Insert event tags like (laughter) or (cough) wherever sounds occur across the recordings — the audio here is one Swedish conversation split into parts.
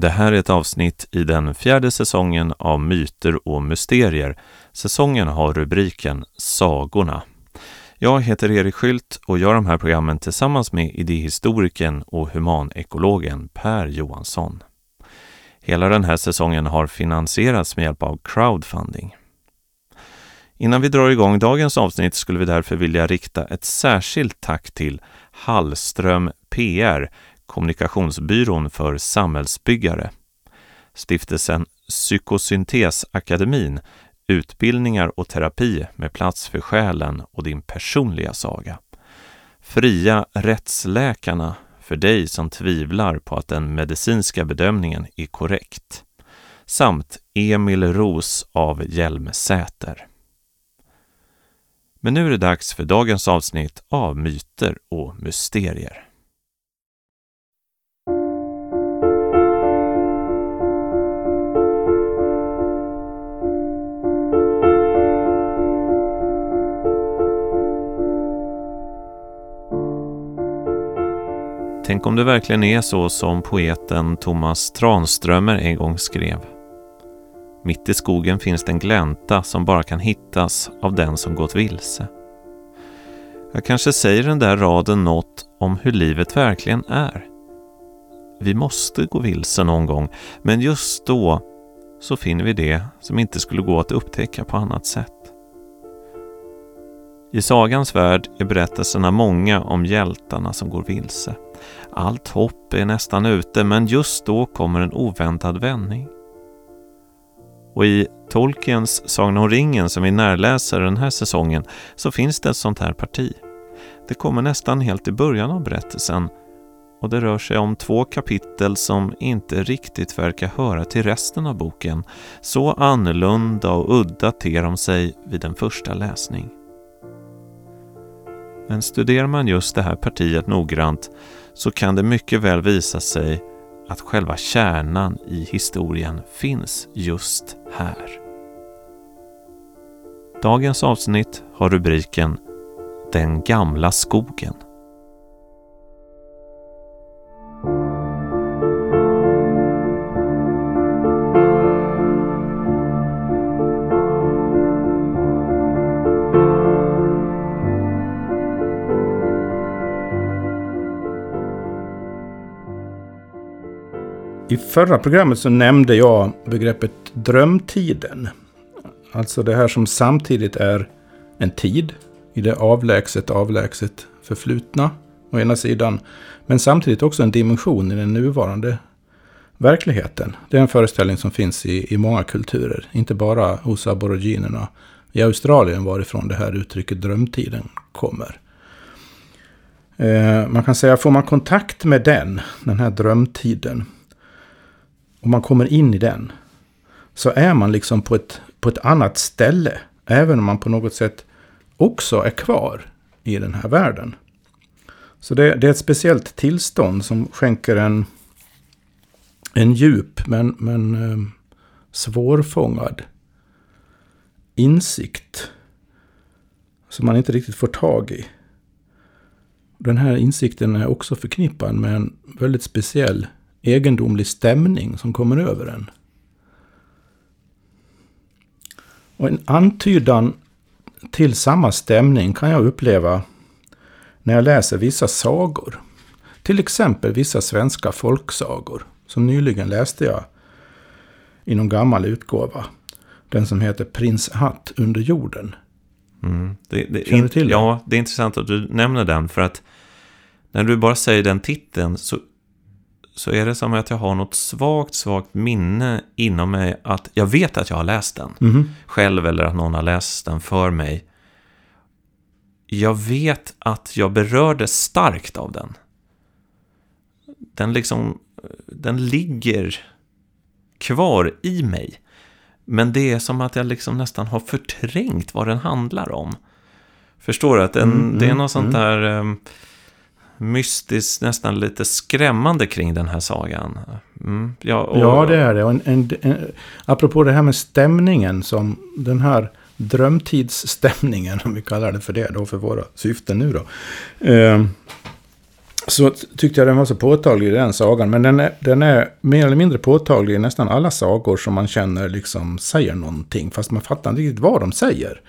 Det här är ett avsnitt i den fjärde säsongen av Myter och mysterier. Säsongen har rubriken Sagorna. Jag heter Erik Skylt och gör de här programmen tillsammans med idéhistorikern och humanekologen Per Johansson. Hela den här säsongen har finansierats med hjälp av crowdfunding. Innan vi drar igång dagens avsnitt skulle vi därför vilja rikta ett särskilt tack till Hallström PR, kommunikationsbyrån för samhällsbyggare. Stiftelsen Psykosyntesakademin, utbildningar och terapi med plats för själen och din personliga saga. Fria rättsläkarna, för dig som tvivlar på att den medicinska bedömningen är korrekt. Samt Emil Ros av Hjälmsäter. Men nu är det dags för dagens avsnitt av Myter och mysterier. Tänk om det verkligen är så som poeten Thomas Tranströmer en gång skrev. Mitt i skogen finns det en glänta som bara kan hittas av den som gått vilse. Jag kanske säger den där raden något om hur livet verkligen är. Vi måste gå vilse någon gång, men just då så finner vi det som inte skulle gå att upptäcka på annat sätt. I sagans värld är berättelserna många om hjältarna som går vilse. Allt hopp är nästan ute, men just då kommer en oväntad vändning. Och i Tolkiens Sagan om ringen som vi närläser den här säsongen så finns det ett sånt här parti. Det kommer nästan helt i början av berättelsen och det rör sig om två kapitel som inte riktigt verkar höra till resten av boken. Så annorlunda och udda ter de sig vid en första läsning. Men studerar man just det här partiet noggrant så kan det mycket väl visa sig att själva kärnan i historien finns just här. Dagens avsnitt har rubriken Den gamla skogen. I förra programmet så nämnde jag begreppet drömtiden. Alltså det här som samtidigt är en tid i det avlägset avlägset förflutna å ena sidan. Men samtidigt också en dimension i den nuvarande verkligheten. Det är en föreställning som finns i, i många kulturer. Inte bara hos aboriginerna i Australien varifrån det här uttrycket drömtiden kommer. Eh, man kan säga, får man kontakt med den, den här drömtiden, och man kommer in i den, så är man liksom på ett, på ett annat ställe. Även om man på något sätt också är kvar i den här världen. Så det, det är ett speciellt tillstånd som skänker en, en djup men, men eh, svårfångad insikt. Som man inte riktigt får tag i. Den här insikten är också förknippad med en väldigt speciell egendomlig stämning som kommer över en. Och en antydan till samma stämning kan jag uppleva när jag läser vissa sagor. Till exempel vissa svenska folksagor. Som nyligen läste jag i någon gammal utgåva. Den som heter Prins Hatt under jorden. Mm. Det, det, Känner du till det? Ja, det är intressant att du nämner den. För att när du bara säger den titeln så så är det som att jag har något svagt, svagt minne inom mig att jag vet att jag har läst den mm. själv eller att någon har läst den för mig. Jag vet att jag berördes starkt av den. Den liksom, den ligger kvar i mig. Men det är som att jag liksom nästan har förträngt vad den handlar om. Förstår du? Att den, mm, det är mm, något sånt mm. där... Um, mystiskt, nästan lite skrämmande kring den här sagan. Mm, ja, och, ja, det är det. Och en, en, en, apropå det här med stämningen, som den här drömtidsstämningen, (laughs) om vi kallar det för det då, för våra syften nu då. Eh, så tyckte jag den var så påtaglig i den sagan. Men den är, den är mer eller mindre påtaglig i nästan alla sagor som man känner liksom säger någonting. Fast man fattar inte riktigt vad de säger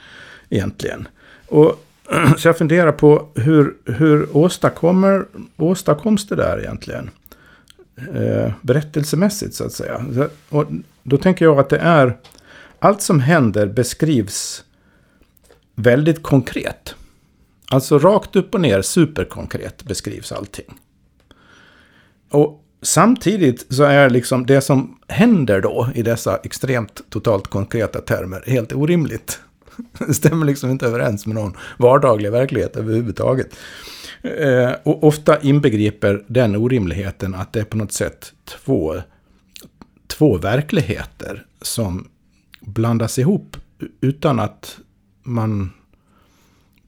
egentligen. Och, (clears throat) så jag funderar på hur, hur åstadkommer, åstadkoms det där egentligen? Eh, berättelsemässigt så att säga. Och då tänker jag att det är allt som händer beskrivs väldigt konkret. Alltså rakt upp och ner, superkonkret beskrivs allting. Och samtidigt så är liksom det som händer då i dessa extremt totalt konkreta termer helt orimligt. Det stämmer liksom inte överens med någon vardaglig verklighet överhuvudtaget. Eh, och ofta inbegriper den orimligheten att det är på något sätt två, två verkligheter som blandas ihop utan att man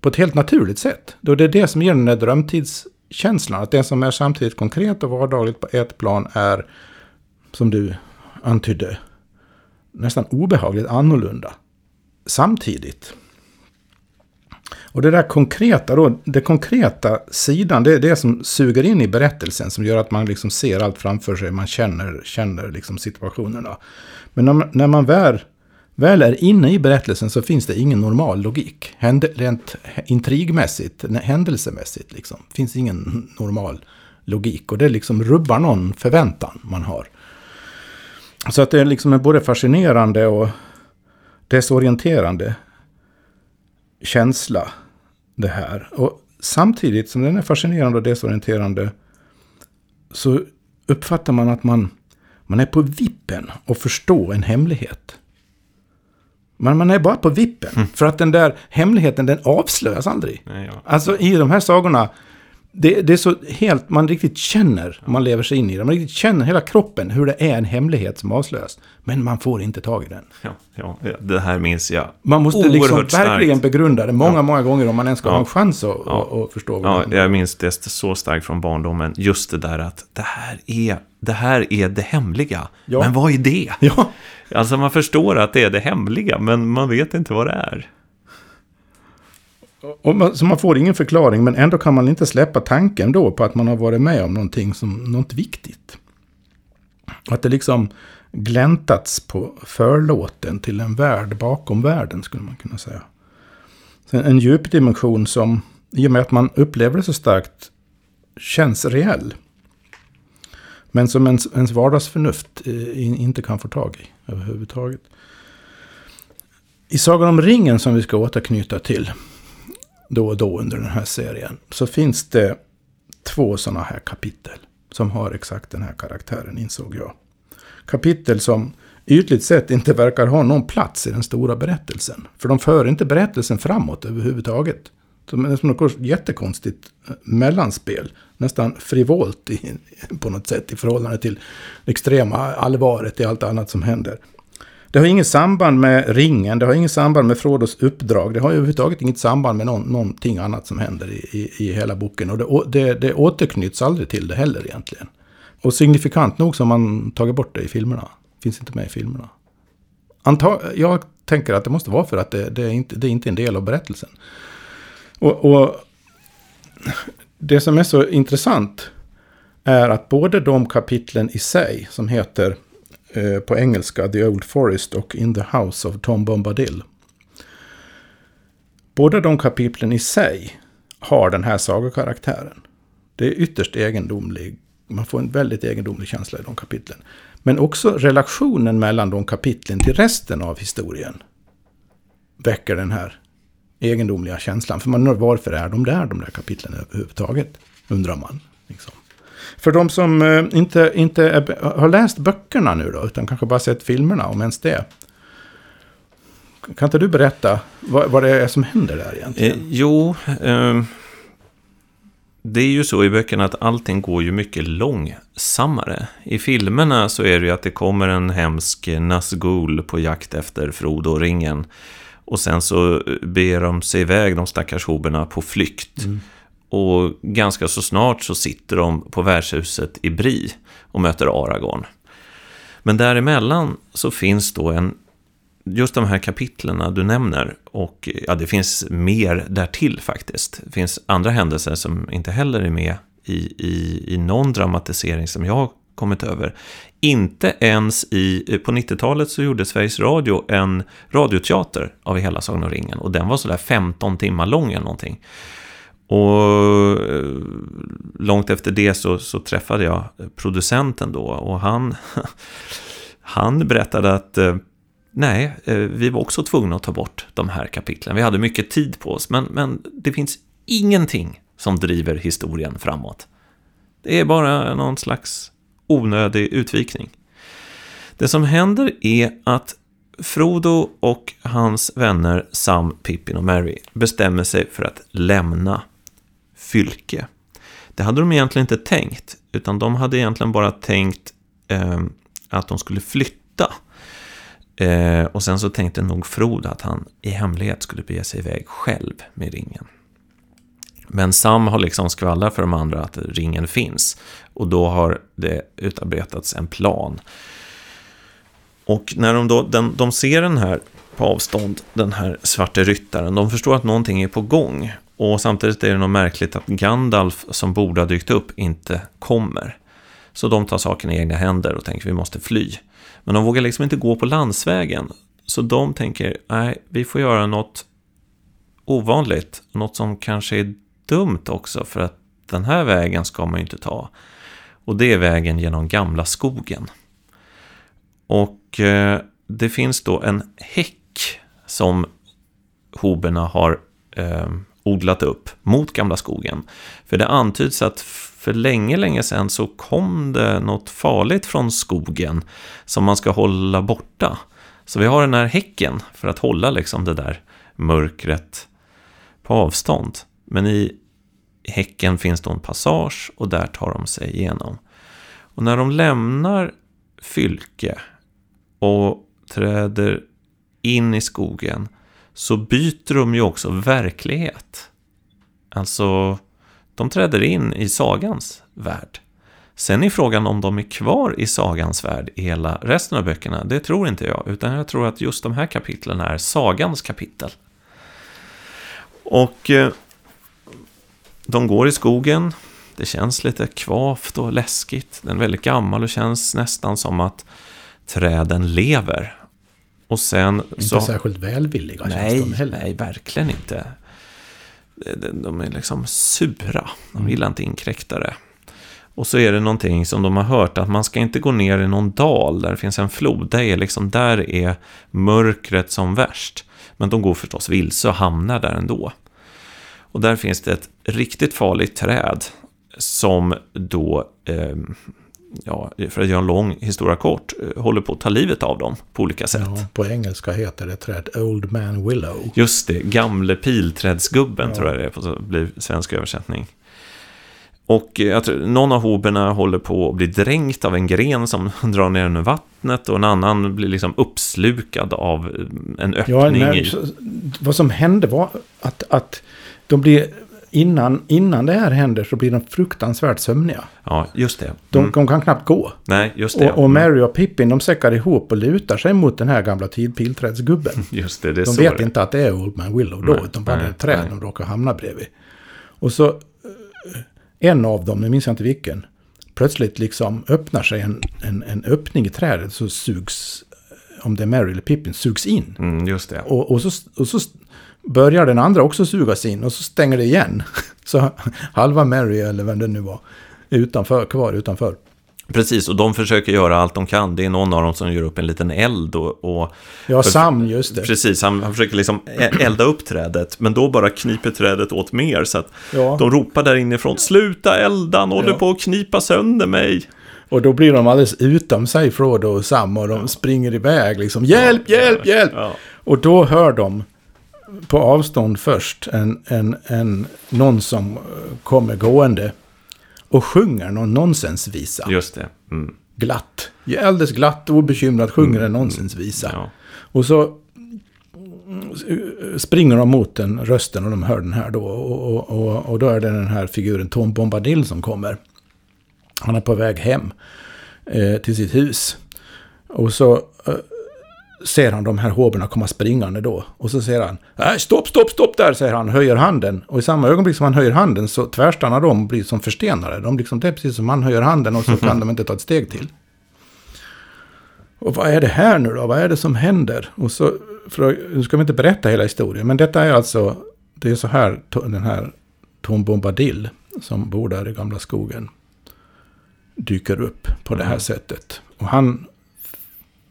på ett helt naturligt sätt. Då det är det som ger den där drömtidskänslan. Att det som är samtidigt konkret och vardagligt på ett plan är, som du antydde, nästan obehagligt annorlunda. Samtidigt. Och det där konkreta då, det konkreta sidan, det är det som suger in i berättelsen. Som gör att man liksom ser allt framför sig, man känner, känner liksom situationerna. Men när man, när man väl väl är inne i berättelsen så finns det ingen normal logik. Händ rent intrigmässigt, händelsemässigt liksom. Finns ingen normal logik. Och det liksom rubbar någon förväntan man har. Så att det liksom är liksom både fascinerande och desorienterande känsla det här. Och samtidigt som den är fascinerande och desorienterande så uppfattar man att man, man är på vippen att förstå en hemlighet. Men man är bara på vippen. Mm. För att den där hemligheten, den avslöjas aldrig. Nej, ja. Alltså i de här sagorna, det, det, är så helt, man riktigt känner, man lever sig in i det, man riktigt känner hela kroppen hur det är en hemlighet som avslöjas. Men man får inte tag i den. Ja, ja det här minns jag. Man måste liksom verkligen starkt. begrunda det många, ja. många gånger om man ens ska ja. ha en chans att, ja. att förstå. Ja, jag minns det så starkt från barndomen. Just det där att det här är det här är det hemliga. Men vad är det? Ja. Alltså man förstår att det är det hemliga, men man vet inte vad det är. Och man, så man får ingen förklaring, men ändå kan man inte släppa tanken då på att man har varit med om någonting som något viktigt. Att det liksom gläntats på förlåten till en värld bakom världen, skulle man kunna säga. Sen en djupdimension som, i och med att man upplever det så starkt, känns reell. Men som ens, ens vardagsförnuft eh, inte kan få tag i överhuvudtaget. I Sagan om ringen som vi ska återknyta till då och då under den här serien. Så finns det två sådana här kapitel. Som har exakt den här karaktären insåg jag. Kapitel som ytligt sett inte verkar ha någon plats i den stora berättelsen. För de för inte berättelsen framåt överhuvudtaget. Det är som något jättekonstigt eh, mellanspel. Nästan frivolt i, på något sätt i förhållande till det extrema allvaret i allt annat som händer. Det har inget samband med ringen, det har inget samband med Frodos uppdrag. Det har överhuvudtaget inget samband med någon, någonting annat som händer i, i, i hela boken. Och det, det, det återknyts aldrig till det heller egentligen. Och signifikant nog så har man tagit bort det i filmerna. Finns inte med i filmerna. Anta jag tänker att det måste vara för att det, det, är inte, det är inte en del av berättelsen. Och, och det som är så intressant är att både de kapitlen i sig som heter eh, på engelska The Old Forest och In the House of Tom Bombadil. Båda de kapitlen i sig har den här sagokaraktären. Det är ytterst egendomlig. Man får en väldigt egendomlig känsla i de kapitlen. Men också relationen mellan de kapitlen till resten av historien väcker den här egendomliga känslan. För man undrar varför är de där, de där kapitlen överhuvudtaget? Undrar man. Liksom. För de som eh, inte, inte är, har läst böckerna nu då, utan kanske bara sett filmerna, om ens det. Kan inte du berätta vad, vad det är som händer där egentligen? Eh, jo, eh, det är ju så i böckerna att allting går ju mycket långsammare. I filmerna så är det ju att det kommer en hemsk Nazgul på jakt efter Frodo och sen så ber de sig iväg, de stackars hoberna, på flykt. Mm. Och ganska så snart så sitter de på värdshuset i Bri och möter Aragorn. Men däremellan så finns då en, just de här kapitlerna du nämner, och ja, det finns mer därtill faktiskt. Det finns andra händelser som inte heller är med i, i, i någon dramatisering som jag har kommit över. Inte ens i, på 90-talet så gjorde Sveriges Radio en radioteater av hela Sagan om ringen. Och den var sådär 15 timmar lång eller någonting. Och eh, långt efter det så, så träffade jag producenten då och han, (laughs) han berättade att eh, nej, eh, vi var också tvungna att ta bort de här kapitlen. Vi hade mycket tid på oss, men, men det finns ingenting som driver historien framåt. Det är bara någon slags onödig utvikning. Det som händer är att Frodo och hans vänner Sam, Pippin och Mary bestämmer sig för att lämna fylke. Det hade de egentligen inte tänkt, utan de hade egentligen bara tänkt eh, att de skulle flytta. Eh, och sen så tänkte nog Frodo att han i hemlighet skulle bege sig iväg själv med ringen. Men Sam har liksom skvallrat för de andra att ringen finns. Och då har det utarbetats en plan. Och när de då den, de ser den här på avstånd, den här svarte ryttaren, de förstår att någonting är på gång. Och samtidigt är det nog märkligt att Gandalf, som borde ha dykt upp, inte kommer. Så de tar saken i egna händer och tänker vi måste fly. Men de vågar liksom inte gå på landsvägen. Så de tänker, nej, vi får göra något ovanligt. Något som kanske är dumt också, för att den här vägen ska man ju inte ta. Och det är vägen genom gamla skogen. Och eh, det finns då en häck som hoberna har eh, odlat upp mot gamla skogen. För det antyds att för länge, länge sedan så kom det något farligt från skogen som man ska hålla borta. Så vi har den här häcken för att hålla liksom det där mörkret på avstånd. Men i häcken finns då en passage och där tar de sig igenom. Och när de lämnar Fylke och träder in i skogen så byter de ju också verklighet. Alltså, de träder in i sagans värld. Sen är frågan om de är kvar i sagans värld i hela resten av böckerna. Det tror inte jag, utan jag tror att just de här kapitlen är sagans kapitel. Och eh, de går i skogen. Det känns lite kvavt och läskigt. Den är väldigt gammal och känns nästan som att träden lever. Och sen inte så... särskilt välvilliga nej, känns de heller. Nej, verkligen inte. De är liksom sura. De mm. gillar inte inkräktare. Och så är det någonting som de har hört att man ska inte gå ner i någon dal där det finns en flod. Där är, liksom, där är mörkret som värst. Men de går förstås vilse och hamnar där ändå. Och där finns det ett riktigt farligt träd som då, eh, ja, för att göra en lång historia kort, eh, håller på att ta livet av dem på olika sätt. Ja, på engelska heter det träd Old Man Willow. Just det, gamle pilträdsgubben ja. tror jag det är på blir svensk översättning. Och jag tror, någon av hoberna håller på att bli dränkt av en gren som (laughs) drar ner under vattnet och en annan blir liksom uppslukad av en öppning. Ja, nej, i... Vad som hände var att, att de blir, innan, innan det här händer så blir de fruktansvärt sömniga. Ja, just det. Mm. De, de, kan knappt gå. Nej, just det. Och, och Mary och Pippin de säckar ihop och lutar sig mot den här gamla pilträdsgubben. (laughs) Just det, det är De så vet det. inte att det är Old Man Willow då, nej, utan bara ett träd de råkar hamna bredvid. Och så, eh, en av dem, jag minns inte vilken, plötsligt liksom öppnar sig en, en, en öppning i trädet så sugs, om det är Mary eller Pippin, sugs in. Mm, just det. Och, och, så, och så börjar den andra också sugas in och så stänger det igen. (laughs) Så halva Mary, eller vem det nu var, är utanför, kvar utanför. Precis, och de försöker göra allt de kan. Det är någon av dem som gör upp en liten eld. Och, och ja, Sam, just det. Precis, han, han, försöker liksom elda upp trädet. Men då bara kniper trädet åt mer. Så att ja. de ropar där inifrån, sluta elda, han håller ja. på att knipa sönder mig. Och då blir de alldeles utom sig, Frodo och Sam, och de ja. springer iväg liksom, hjälp, hjälp, hjälp! Och då hör de på avstånd först en, en, en, någon som kommer gående och sjunger någon nonsensvisa. Just det. Mm. Glatt. Alldeles glatt och obekymrat sjunger en nonsensvisa. Ja. Och så springer de mot den rösten och de hör den här då. Och, och, och, då är det den här figuren Tom Bombadil som kommer. Han är på väg hem eh, till sitt hus. Och så eh, ser han de här hoberna komma springande då. Och så säger han Nej, stopp, stopp, stopp där, säger han, höjer handen. Och i samma ögonblick som han höjer handen så tvärstannar de och blir som förstenade. De liksom, det är precis som han höjer handen och så kan de inte ta ett steg till. Och vad är det här nu då? Vad är det som händer? Och så, för, nu ska vi inte berätta hela historien, men detta är alltså, det är så här den här Tom Bombadil som bor där i gamla skogen dyker upp på det här mm. sättet. Och han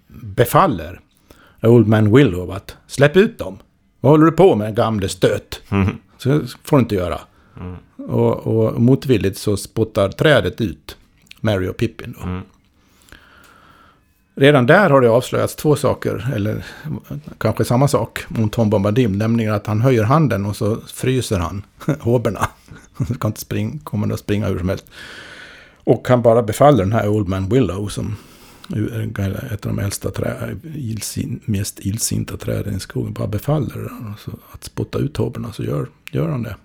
befaller Old Man Willow att släpp ut dem. Vad håller du på med gamle stöt? Mm. Så får du inte göra. Mm. Och, och motvilligt så spottar trädet ut Mary och Pippin. Då. Mm. Redan där har det avslöjats två saker, eller kanske samma sak, om Tom Bombadil. Nämligen att han höjer handen och så fryser han (laughs) hoberna. Han ska inte springa, kommer att springa hur som helst. Och han bara befaller den här Old Man Willow som ett av de äldsta trä, ilsin, mest ilsinta träden i skogen. Bara befaller alltså, att spotta ut hoberna så gör, gör han det.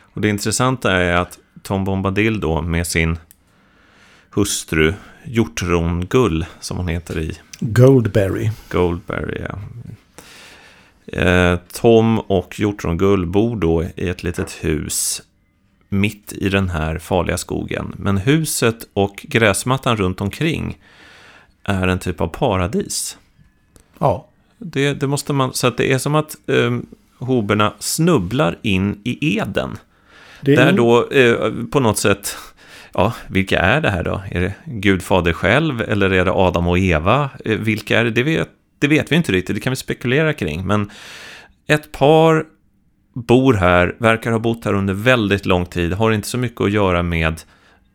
Och det intressanta är att Tom Bombadil då med sin hustru Hjortrongull, som hon heter i... Goldberry. Goldberry, ja. Eh, Tom och Hjortrongull bor då i ett litet hus mitt i den här farliga skogen. Men huset och gräsmattan runt omkring är en typ av paradis. Ja. Det, det måste man, så att det är som att eh, hoberna snubblar in i Eden. Det är där då eh, på något sätt ja, vilka är det här då? Är det Gud fader själv eller är det Adam och Eva? Eh, vilka är det? Det vet, det vet vi inte riktigt, det kan vi spekulera kring. Men ett par bor här, verkar ha bott här under väldigt lång tid, har inte så mycket att göra med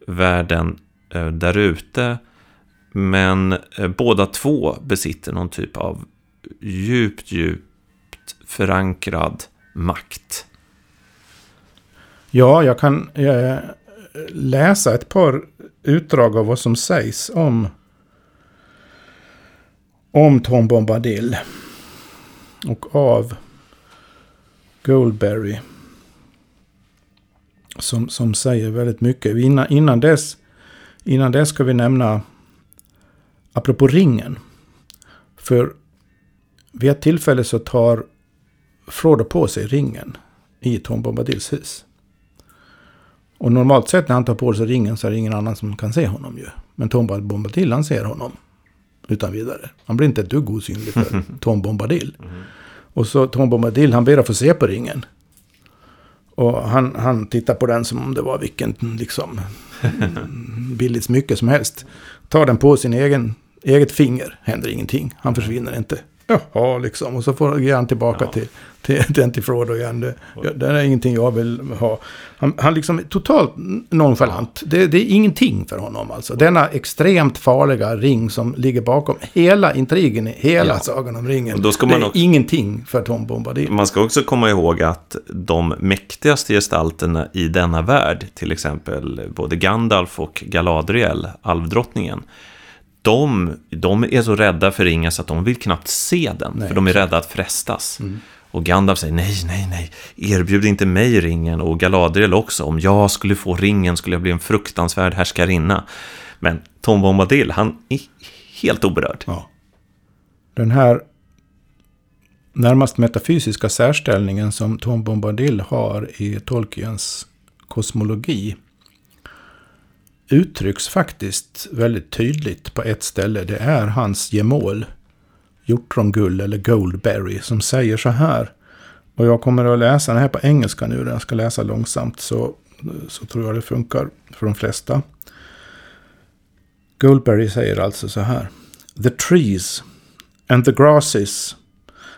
världen eh, där ute. Men eh, båda två besitter någon typ av djupt, djupt förankrad makt. Ja, jag kan... eh, läsa ett par utdrag av vad som sägs om, om Tom Bombadil. Och av Goldberry. Som, som säger väldigt mycket. Innan, innan, dess, innan dess ska vi nämna, apropå ringen. För vid ett tillfälle så tar Frodo på sig ringen i Tom Bombadils hus. Och normalt sett när han tar på sig ringen så är det ingen annan som kan se honom ju. Men Tom Bombadil han ser honom. Utan vidare. Han blir inte ett dugg osynlig för (laughs) Tom Bombadil. Mm. Och så Tom Bombadil han ber att få se på ringen. Och han, han tittar på den som om det var vilken liksom (laughs) billigt smycke som helst. Tar den på sin egen, eget finger, händer ingenting. Han försvinner inte. Jaha, liksom. Och så får han tillbaka ja. till, till till igen. Det, det är ingenting jag vill ha. Han, han liksom är totalt nonchalant. Det, det, är ingenting för honom alltså. Denna extremt farliga ring som ligger bakom hela intrigen i hela ja. Sagan om ringen. det är också, ingenting för Tom Bombadil. Man ska också komma ihåg att de mäktigaste gestalterna i denna värld, till exempel både Gandalf och Galadriel, alvdrottningen, de, de är så rädda för ringen så att de vill knappt se den. Nej, för de är rädda att frestas. Mm. Och Gandalf säger nej, nej, nej, erbjud inte mig ringen. Och Galadriel också, om jag skulle få ringen skulle jag bli en fruktansvärd härskarinna. Men Tom Bombadil, han är helt oberörd. Ja. Den här närmast metafysiska särställningen som Tom Bombadil har i Tolkiens kosmologi uttrycks faktiskt väldigt tydligt på ett ställe. Det är hans gemål, hjortrongull eller goldberry, som säger så här. Och jag kommer att läsa den här på engelska nu, jag ska läsa långsamt så, så tror jag det funkar för de flesta. Goldberry säger alltså så här. The trees and the grasses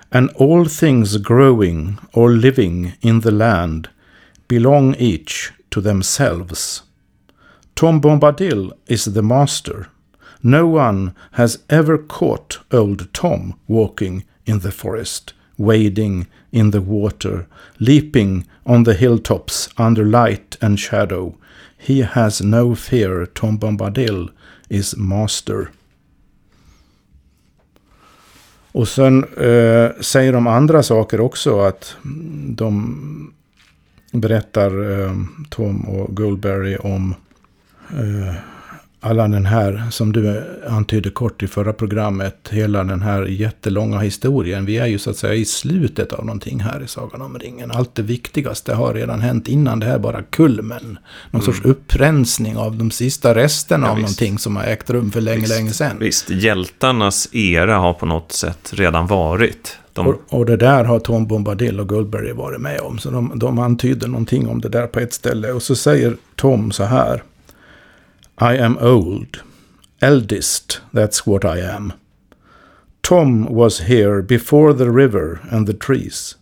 and all things growing or living in the land belong each to themselves. Tom Bombadil is the master. No one has ever caught old Tom walking in the forest, wading in the water, leaping on the hilltops under light and shadow. He has no fear. Tom Bombadil is master. Och sen eh, säger de andra saker också. Att de berättar eh, Tom och Goldberry om Eh, alla den här, som du antydde kort i förra programmet, hela den här jättelånga historien. Vi är ju så att säga i slutet av någonting här i Sagan om ringen. Allt det viktigaste har redan hänt innan det här bara kulmen. Någon mm. sorts upprensning av de sista resterna ja, av visst. någonting som har ägt rum för länge, visst, länge sedan. Visst, hjältarnas era har på något sätt redan varit. De... Och, och, det där har Tom Bombadil och Gullberg varit med om. Så de, de antyder någonting om det där på ett ställe. Och så säger Tom så här. I am old. Eldest, that's what I am. Tom was here before the river and the trees.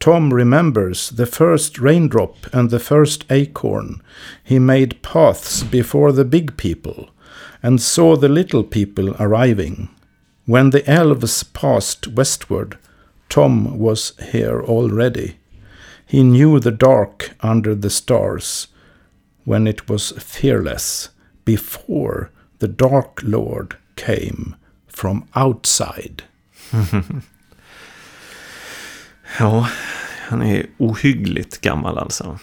Tom remembers the first raindrop and the first acorn. He made paths before the big people and saw the little people arriving. When the elves passed westward, Tom was here already. He knew the dark under the stars when it was fearless before the Dark Lord came from outside. (laughs) ja, han är ohyggligt gammal alltså.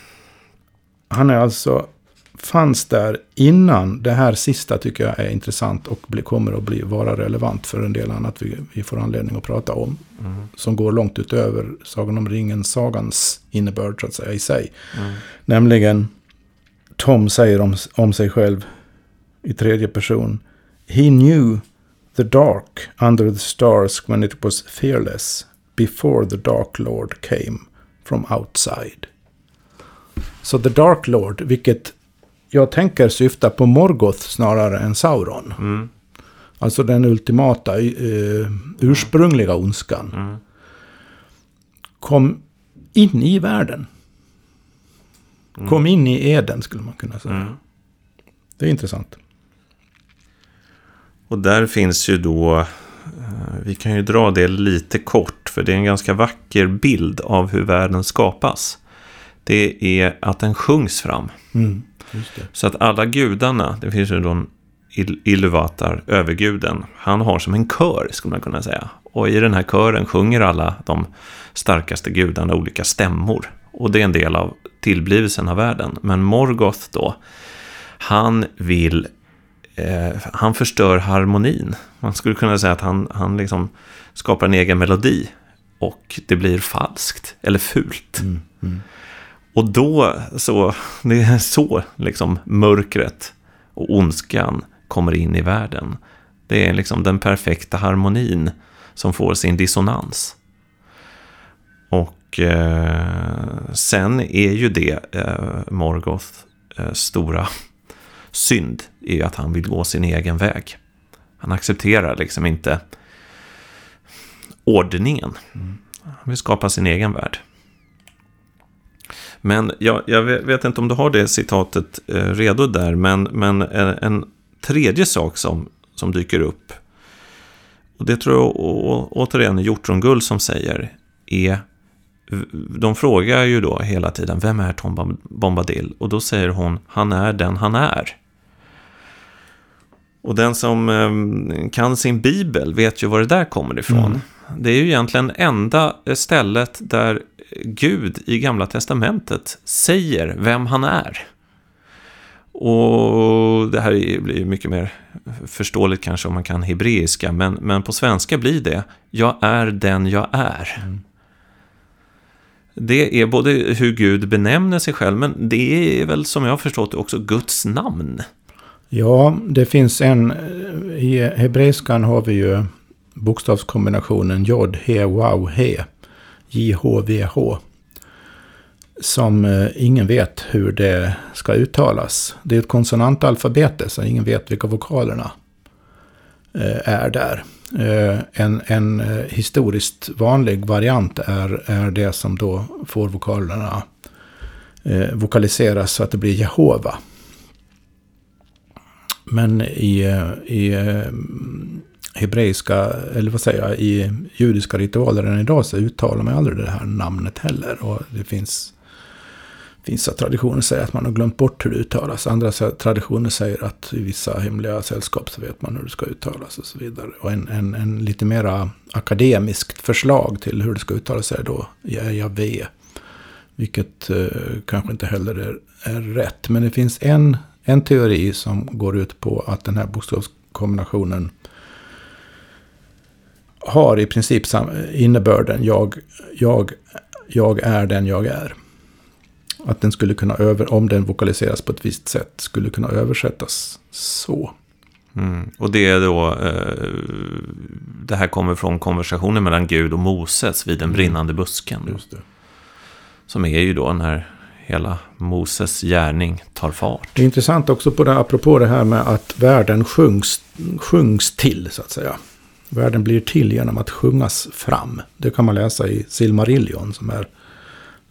Han är alltså, fanns där innan. Det här sista tycker jag är intressant och bli, kommer att bli, vara relevant för en del annat vi, vi får anledning att prata om. Mm. Som går långt utöver Sagan om ringen-sagans innebörd så att säga i sig. Mm. Nämligen, Tom säger om, om sig själv, i tredje person. He knew the dark under the stars when it was fearless before the dark lord came from outside. Så the dark lord, vilket jag tänker syftar på Morgoth snarare än Sauron. Mm. Alltså den ultimata, uh, ursprungliga ondskan. Mm. Kom in i världen. Mm. Kom in i Eden skulle man kunna säga. Mm. Det är intressant. Och där finns ju då, eh, vi kan ju dra det lite kort, för det är en ganska vacker bild av hur världen skapas. Det är att den sjungs fram. Mm, Så att alla gudarna, det finns ju då Iluvatar, överguden, han har som en kör skulle man kunna säga. Och i den här kören sjunger alla de starkaste gudarna olika stämmor. Och det är en del av tillblivelsen av världen. Men Morgoth då, han vill eh, han förstör harmonin. Man skulle kunna säga att han, han liksom skapar en egen melodi och det blir falskt eller fult. Mm, mm. Och då så, det är så liksom mörkret och ondskan kommer in i världen. Det är liksom den perfekta harmonin som får sin dissonans. Och eh, sen är ju det eh, Morgoth eh, stora synd är ju att han vill gå sin egen väg. Han accepterar liksom inte ordningen. Han vill skapa sin egen värld. Men jag, jag vet inte om du har det citatet eh, redo där, men, men eh, en, tredje sak som, som dyker upp, och det tror jag återigen är Hjortrongull som säger, är de frågar ju då hela tiden, vem är Tom Bombadil? Och då säger hon, han är den han är. Och den som eh, kan sin bibel vet ju var det där kommer ifrån. Mm. Det är ju egentligen enda stället där Gud i Gamla Testamentet säger vem han är. Och det här blir mycket mer förståeligt kanske om man kan hebreiska, men, men på svenska blir det Jag är den jag är. Mm. Det är både hur Gud benämner sig själv, men det är väl som jag har förstått det också Guds namn. Ja, det finns en... Eh, I hebreiskan har vi ju bokstavskombinationen jod, he, wow, he. J-H-V-H. Som eh, ingen vet hur det ska uttalas. Det är ett konsonantalfabete så ingen vet vilka vokalerna eh, är där. En, en historiskt vanlig variant är, är det som då får vokalerna vokaliseras så att det blir Jehova. Men i, i eh, hebreiska, eller vad säger jag, i judiska ritualer än idag så uttalar man aldrig det här namnet heller. Och det finns vissa traditioner säger att man har glömt bort hur det uttalas. Andra traditioner säger att i vissa hemliga sällskap så vet man hur det ska uttalas och så vidare. Och en, en, en lite mera akademiskt förslag till hur det ska uttalas är då Javé. Vilket eh, kanske inte heller är, är rätt. Men det finns en en teori som går ut på att den här bokstavskombinationen har i princip innebörden jag, jag, jag är den jag är. Att den skulle kunna över, om den vokaliseras på ett visst sätt, skulle kunna översättas så. Mm. Och det är då, eh, det här kommer från konversationen mellan Gud och Moses vid den mm. brinnande busken. Just det. Som är ju då när hela Moses gärning tar fart. Det är intressant också på det, apropå det här med att världen sjungs, sjungs till, så att säga. Världen blir till genom att sjungas fram. Det kan man läsa i Silmarillion som är,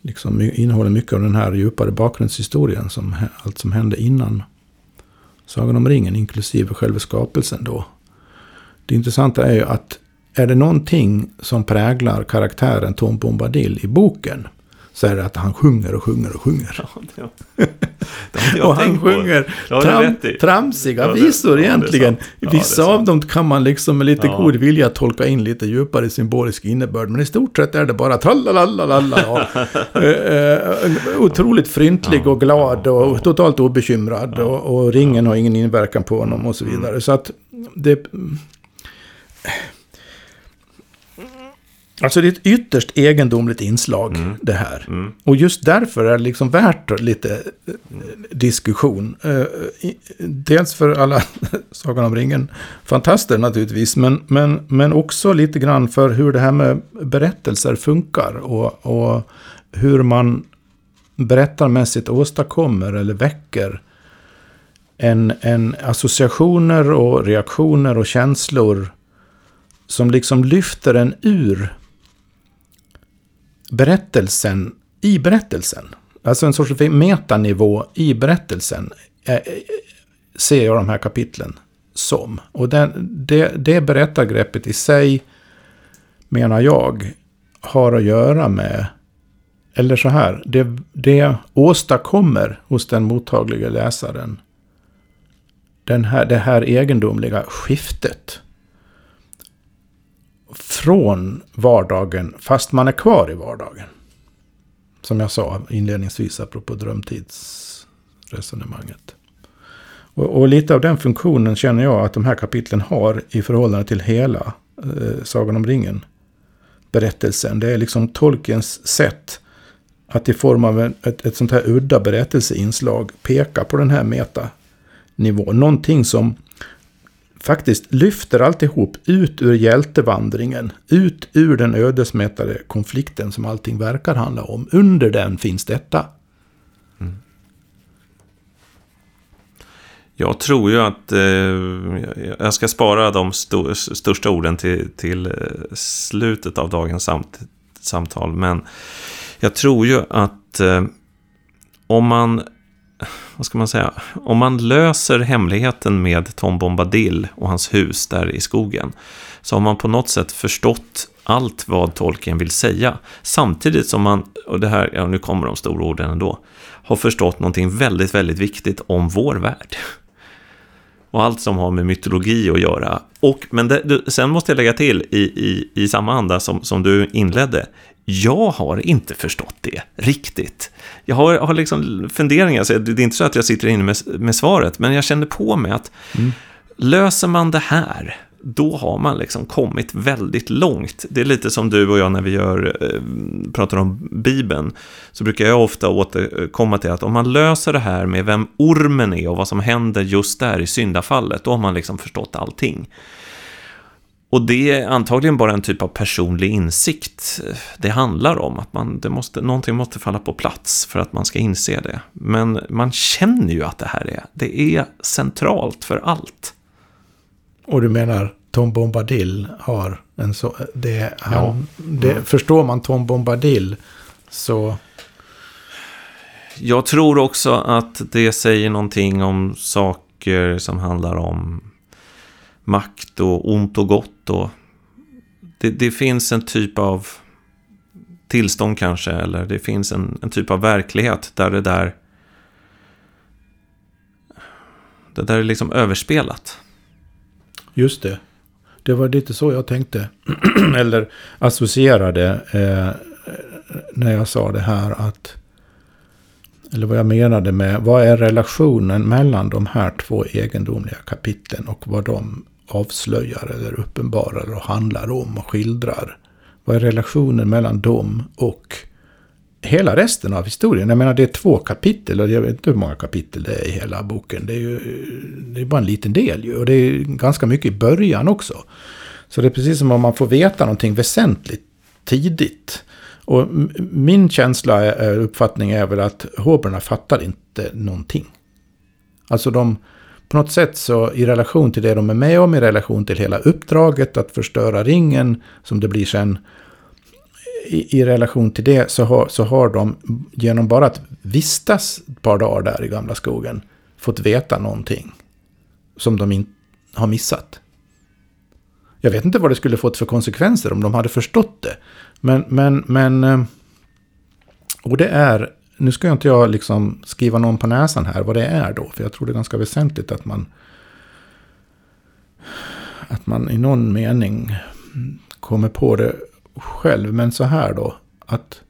liksom, innehåller mycket av den här djupare bakgrundshistorien. Som, allt som hände innan Sagan om ringen, inklusive själva skapelsen då. Det intressanta är ju att är det någonting som präglar karaktären Tom Bombadil i boken så är det att han sjunger och sjunger och sjunger. Ja, det (laughs) och han sjunger tram, tramsiga ja, visor det, egentligen. Ja, Vissa av dem kan man liksom med lite god vilja tolka in lite djupare symbolisk innebörd. Men i stort sett är det bara tralalalala. (laughs) Eh, eh, otroligt fryntlig och glad och totalt obekymrad. Och, och ringen har ingen inverkan på honom och så vidare. Mm. Så att det Alltså det är ett ytterst egendomligt inslag mm. det här. Mm. Och just därför är det liksom värt lite eh, diskussion. Uh, dels för alla (laughs) Sagan om ringen fantaster naturligtvis. Men, men, men också lite grann för hur det här med berättelser funkar. Och, och hur man berättarmässigt åstadkommer eller väcker en, en associationer och reaktioner och känslor som liksom lyfter en ur berättelsen i berättelsen. Alltså en sorts metanivå i berättelsen eh, eh, ser jag de här kapitlen som. Och den, det, det berättargreppet i sig, menar jag, har att göra med, eller så här, det, det åstadkommer hos den mottagliga läsaren den här, det här egendomliga skiftet från vardagen fast man är kvar i vardagen. Som jag sa inledningsvis apropå drömtidsresonemanget. Och, och, lite av den funktionen känner jag att de här kapitlen har i förhållande till hela eh, Sagan om ringen. Berättelsen. Det är liksom tolkens sätt att i form av ett, ett sånt här udda berättelseinslag peka på den här metanivån. Någonting som faktiskt lyfter alltihop ut ur hjältevandringen. Ut ur den ödesmättade konflikten som allting verkar handla om. Under den finns detta. Mm. Jag tror ju att eh, jag ska spara de st största orden till, till eh, slutet av dagens samt samtal. Men jag tror ju att eh, om man vad ska man säga, om man löser hemligheten med Tom Bombadil och hans hus där i skogen, så har man på något sätt förstått allt vad Tolkien vill säga. Samtidigt som man, och det här, ja nu kommer de stora orden ändå, har förstått någonting väldigt, väldigt viktigt om vår värld. (laughs) Och allt som har med mytologi att göra. Och, men det, sen måste jag lägga till i, i, i samma anda som, som du inledde. Jag har inte förstått det riktigt. Jag har, har liksom funderingar, så det är inte så att jag sitter inne med, med svaret, men jag känner på mig att mm. löser man det här, då har man liksom kommit väldigt långt. Det är lite som du och jag när vi gör, eh, pratar om Bibeln, så brukar jag ofta återkomma till att om man löser det här med vem ormen är och vad som händer just där i syndafallet, då har man liksom förstått allting. Och det är antagligen bara en typ av personlig insikt det handlar om. Att man, det måste, någonting måste falla på plats för att man ska inse det. Men man känner ju att det här är, det är centralt för allt. Och du menar Tom Bombadil har en så... Det, han, ja. det, mm. Förstår man Tom Bombadil så... Jag tror också att det säger någonting om saker som handlar om makt och ont och gott. Och det, det finns en typ av tillstånd kanske, eller det finns en, en typ av verklighet där det där det där är liksom överspelat. Just det. Det var lite så jag tänkte. (clears throat) Eller associerade eh, när jag sa det här att eller vad jag menade med, vad är relationen mellan de här två egendomliga kapitlen och vad de avslöjar eller uppenbarar och handlar om och skildrar. Vad är relationen mellan dem och hela resten av historien? Jag menar det är två kapitel och jag vet inte hur många kapitel det är i hela boken. Det är ju det är bara en liten del ju och det är ganska mycket i början också. Så det är precis som om man får veta någonting väsentligt tidigt. Och min känsla, uppfattning är väl att hoberna fattar inte någonting. Alltså de, på något sätt så i relation till det de är med om, i relation till hela uppdraget att förstöra ringen, som det blir sen, i, i relation till det så har, så har de genom bara att vistas ett par dagar där i gamla skogen fått veta någonting som de inte har missat. Jag vet inte vad det skulle fått för konsekvenser om de hade förstått det. Men, men, men... Eh, och det är... Nu ska jag inte jag liksom skriva någon på näsan här vad det är då. För jag tror det är ganska väsentligt att man... Att man i någon mening kommer på det själv. Men så här då. Att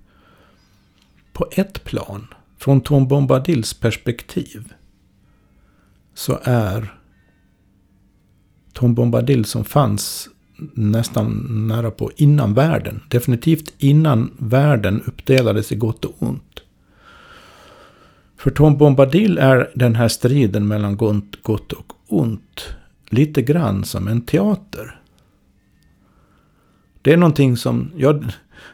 på ett plan, från Tom Bombadils perspektiv, så är Tom Bombadil som fanns nästan nära på innan världen. Definitivt innan världen uppdelades i gott och ont. För Tom Bombadil är den här striden mellan gott och ont lite grann som en teater. Det är någonting som, jag,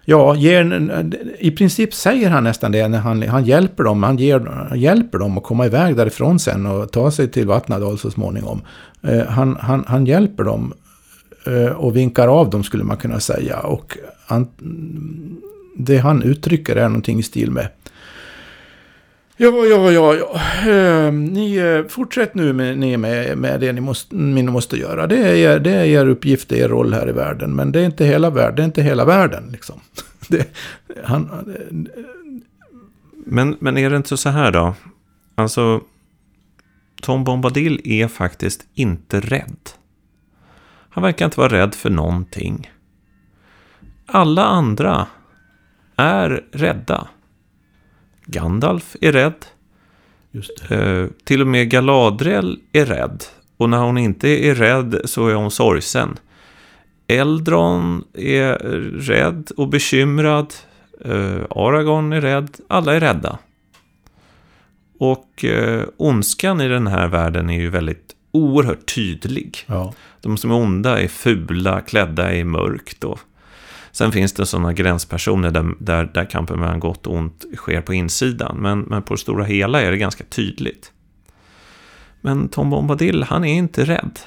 ja, ger, i princip säger han nästan det när han, han hjälper dem. Han ger, hjälper dem att komma iväg därifrån sen och ta sig till Vatnadal så småningom. Eh, han, han, han hjälper dem eh, och vinkar av dem skulle man kunna säga. Och han, det han uttrycker är någonting i stil med Ja, ja, ja, ja. Eh, ni eh, fortsätt nu med, ni med, med det ni måste, ni måste göra. Det är, er, det är er uppgift, det är er roll här i världen. Men det är inte hela världen, det är inte hela världen liksom. (laughs) Det, han, eh, men, men är det inte så här då? Alltså, Tom Bombadil är faktiskt inte rädd. Han verkar inte vara rädd för någonting. Alla andra är rädda. Gandalf är rädd. Eh, till och med Galadriel är rädd. Och när hon inte är rädd så är hon sorgsen. Eldron är rädd och bekymrad. Eh, Aragorn är rädd. Alla är rädda. Och eh, ondskan i den här världen är ju väldigt oerhört tydlig. Ja. De som är onda är fula, klädda i mörkt. Och sen finns det sådana gränspersoner där, där, där kampen mellan gott och ont sker på insidan. Men, men på det stora hela är det ganska tydligt. Men Tom Bombadil, han är inte rädd.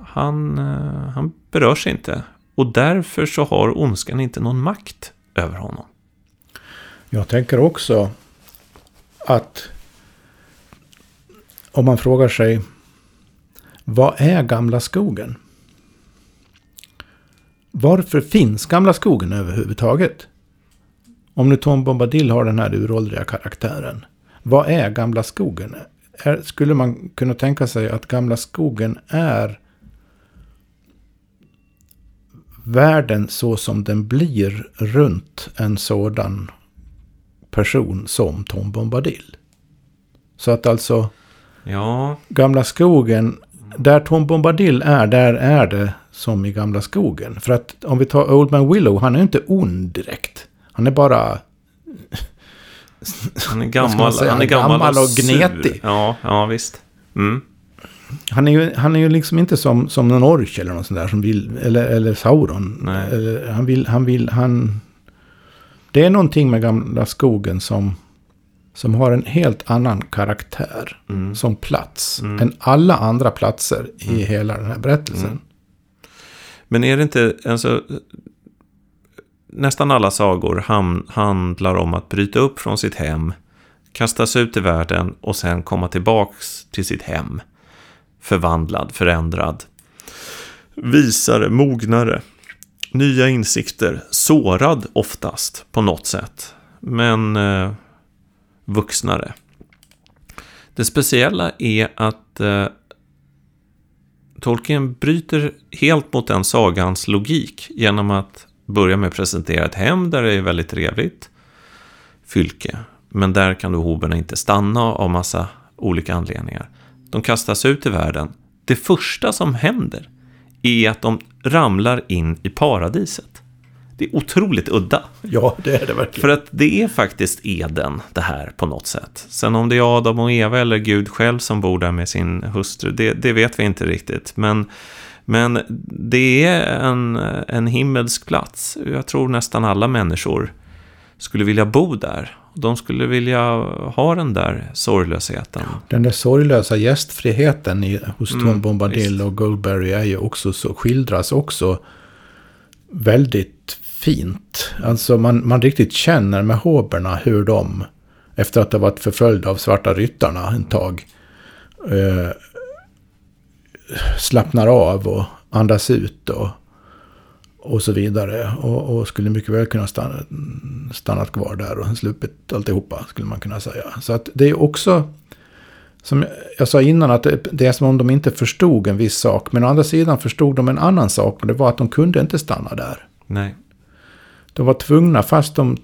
Han, eh, han berörs inte. Och därför så har ondskan inte någon makt över honom. Jag tänker också att om man frågar sig vad är Gamla skogen? Varför finns Gamla skogen överhuvudtaget? Om nu Tom Bombadil har den här uråldriga karaktären. Vad är Gamla skogen? Är, skulle man kunna tänka sig att Gamla skogen är världen så som den blir runt en sådan person som Tom Bombadil? Så att alltså Ja. Gamla skogen, där Tom Bombadil är, där är det som i Gamla skogen. För att om vi tar Old Man Willow, han är inte ond direkt. Han är bara... (laughs) Han är gammal, han är gammal, gammal och, och gnetig. Ja, ja visst. Mm. Han är, ju, han är ju liksom inte som, som någon orch eller något sånt där som vill, eller, eller Sauron. Eller, han vill, han vill, han... Det är någonting med gamla skogen som som har en helt annan karaktär mm. som plats mm. än alla andra platser i mm. hela den här berättelsen. Men är det inte, alltså, nästan alla sagor ham, handlar om att bryta upp från sitt hem, kastas ut i världen och sen komma tillbaks till sitt hem. Förvandlad, förändrad, visare, mognare, nya insikter, sårad oftast på något sätt. Men eh, vuxnare. Det speciella är att eh, Tolkien bryter helt mot den sagans logik genom att börja med att presentera ett hem där det är väldigt trevligt. Fylke. men där kan då hoberna inte stanna av massa olika anledningar. De kastas ut i världen. Det första som händer är att de ramlar in i paradiset. Det är otroligt udda. Ja, det är det verkligen. För att det är faktiskt Eden, det här på något sätt. Sen om det är Adam och Eva eller Gud själv som bor där med sin hustru, det, det vet vi inte riktigt. Men, men det är en, en himmelsk plats. Jag tror nästan alla människor skulle vilja bo där. De skulle vilja ha den där sorglösheten. Den där sorglösa gästfriheten i, hos mm, Tom Bombadil och Goldberry är ju också så, skildras också väldigt fint. Alltså man, man riktigt känner med hoberna hur de, efter att ha varit förföljda av svarta ryttarna en tag, eh, slappnar av och andas ut och, och så vidare. Och, och skulle mycket väl kunna stanna, stannat kvar där och sluppit alltihopa, skulle man kunna säga. Så att det är också, som jag sa innan, att det, det är som om de inte förstod en viss sak. Men å andra sidan förstod de en annan sak och det var att de kunde inte stanna där. Nej. De var tvungna, fast de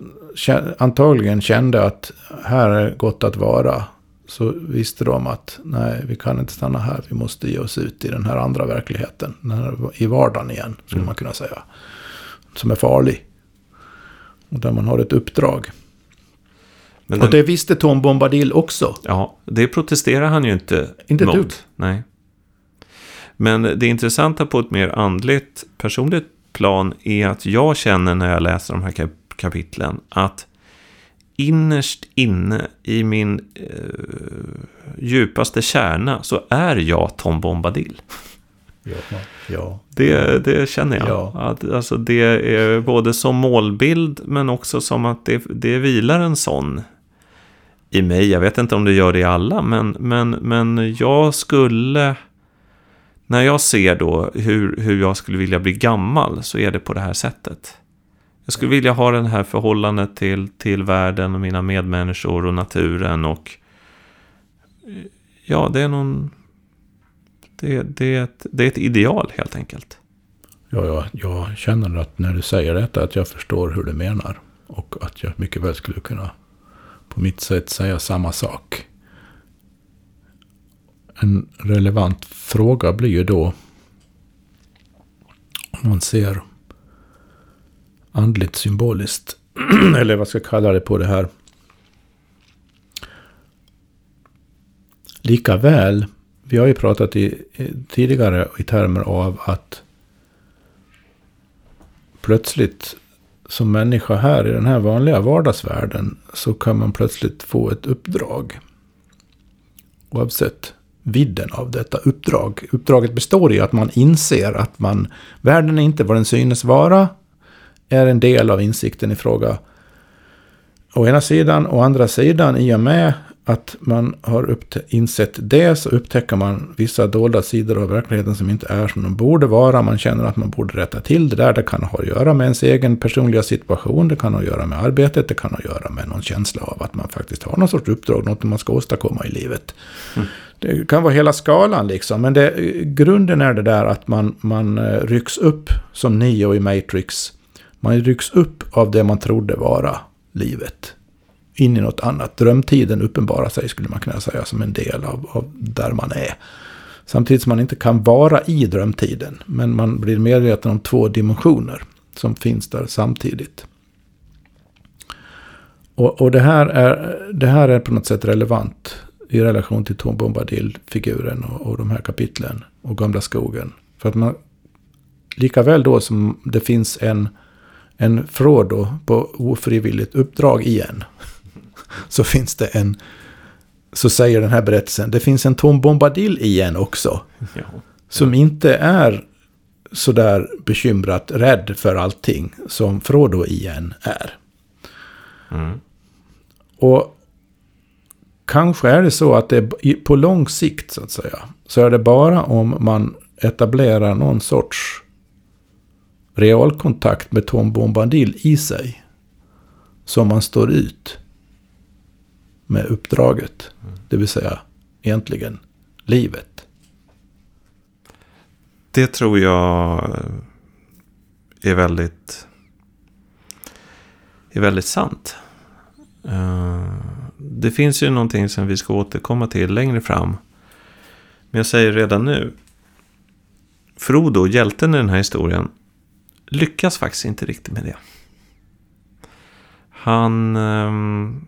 antagligen kände att här är gott att vara. Så visste de att nej, vi kan inte stanna här. Vi måste ge oss ut i den här andra verkligheten. Här, I vardagen igen, skulle mm. man kunna säga. Som är farlig. Och där man har ett uppdrag. Men och den... det visste Tom Bombadil också. Ja, det protesterar han ju inte Inte mot. Dugg. Nej. Men det intressanta på ett mer andligt, personligt plan är att jag känner när jag läser de här kap kapitlen att innerst inne i min eh, djupaste kärna så är jag Tom Bombadil. Ja, ja. Det, det känner jag. Ja. Att, alltså det är både som målbild men också som att det, det vilar en sån i mig. Jag vet inte om det gör det i alla, men, men, men jag skulle när jag ser då hur, hur jag skulle vilja bli gammal så är det på det här sättet. Jag skulle vilja ha det här förhållandet till, till världen och mina medmänniskor och naturen och ja, det är någon... Det, det, är, ett, det är ett ideal helt enkelt. Ja, ja, jag känner att när du säger detta att jag förstår hur du menar. Och att jag mycket väl skulle kunna på mitt sätt säga samma sak en relevant fråga blir ju då om man ser andligt symboliskt, (clears throat) eller vad ska jag kalla det på det här. Likaväl, vi har ju pratat i, tidigare i termer av att plötsligt som människa här i den här vanliga vardagsvärlden så kan man plötsligt få ett uppdrag. Oavsett vidden av detta uppdrag. Uppdraget består i att man inser att man, världen är inte vad den synes vara, är en del av insikten i fråga. Å ena sidan, å andra sidan, i och med att man har insett det så upptäcker man vissa dolda sidor av verkligheten som inte är som de borde vara. Man känner att man borde rätta till det där. Det kan ha att göra med ens egen personliga situation. Det kan ha att göra med arbetet. Det kan ha att göra med någon känsla av att man faktiskt har någon sorts uppdrag. Något man ska åstadkomma i livet. Mm. Det kan vara hela skalan liksom. Men det, grunden är det där att man, man eh, rycks upp som Neo i Matrix. Man rycks upp av det man trodde vara livet. In i något annat. Drömtiden uppenbarar sig skulle man kunna säga som en del av, av där man är. Samtidigt som man inte kan vara i drömtiden. Men man blir medveten om två dimensioner som finns där samtidigt. Och, och det, här är, det här är på något sätt relevant i relation till Tom Bombadil-figuren och, och de här kapitlen och Gamla skogen. För att man, lika väl då som det finns en, en Frodo på ofrivilligt uppdrag igen, (laughs) så finns det en, så säger den här berättelsen, det finns en Tom Bombadil igen också. Ja. Som inte är sådär bekymrat rädd för allting som Frodo igen är. Mm. Och kanske är det så att det är på lång sikt så att säga. Så är det bara om man etablerar någon sorts realkontakt med Tom Bombadil i sig. Som man står ut med uppdraget. Mm. Det vill säga egentligen livet. Det tror jag är väldigt, är väldigt sant. Eh, det finns ju någonting som vi ska återkomma till längre fram. Men jag säger redan nu. Frodo, hjälten i den här historien, lyckas faktiskt inte riktigt med det. Han... Ehm,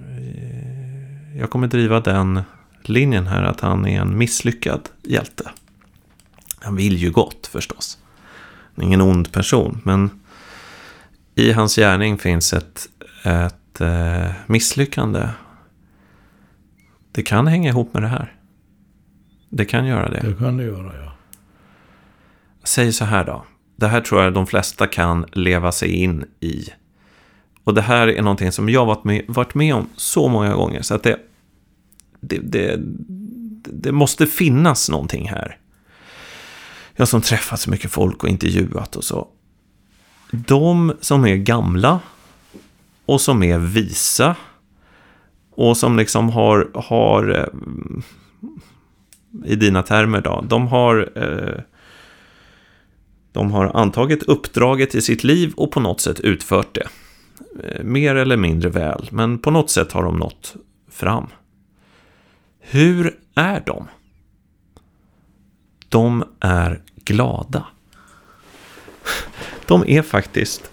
eh, jag kommer driva den linjen här att han är en misslyckad hjälte. Han vill ju gott förstås. Ingen ond person, men i hans gärning finns ett, ett eh, misslyckande. Det kan hänga ihop med det här. Det kan göra det. Det kan det göra, ja. Säg så här då. Det här tror jag de flesta kan leva sig in i. Och det här är någonting som jag varit med, varit med om så många gånger. Så att det, det, det, det måste finnas någonting här. Jag som träffat så mycket folk och intervjuat och så. De som är gamla och som är visa och som liksom har, har eh, i dina termer då, de har eh, de har antagit uppdraget i sitt liv och på något sätt utfört det. Eh, mer eller mindre väl, men på något sätt har de nått fram. Hur är de? De är glada. De är faktiskt...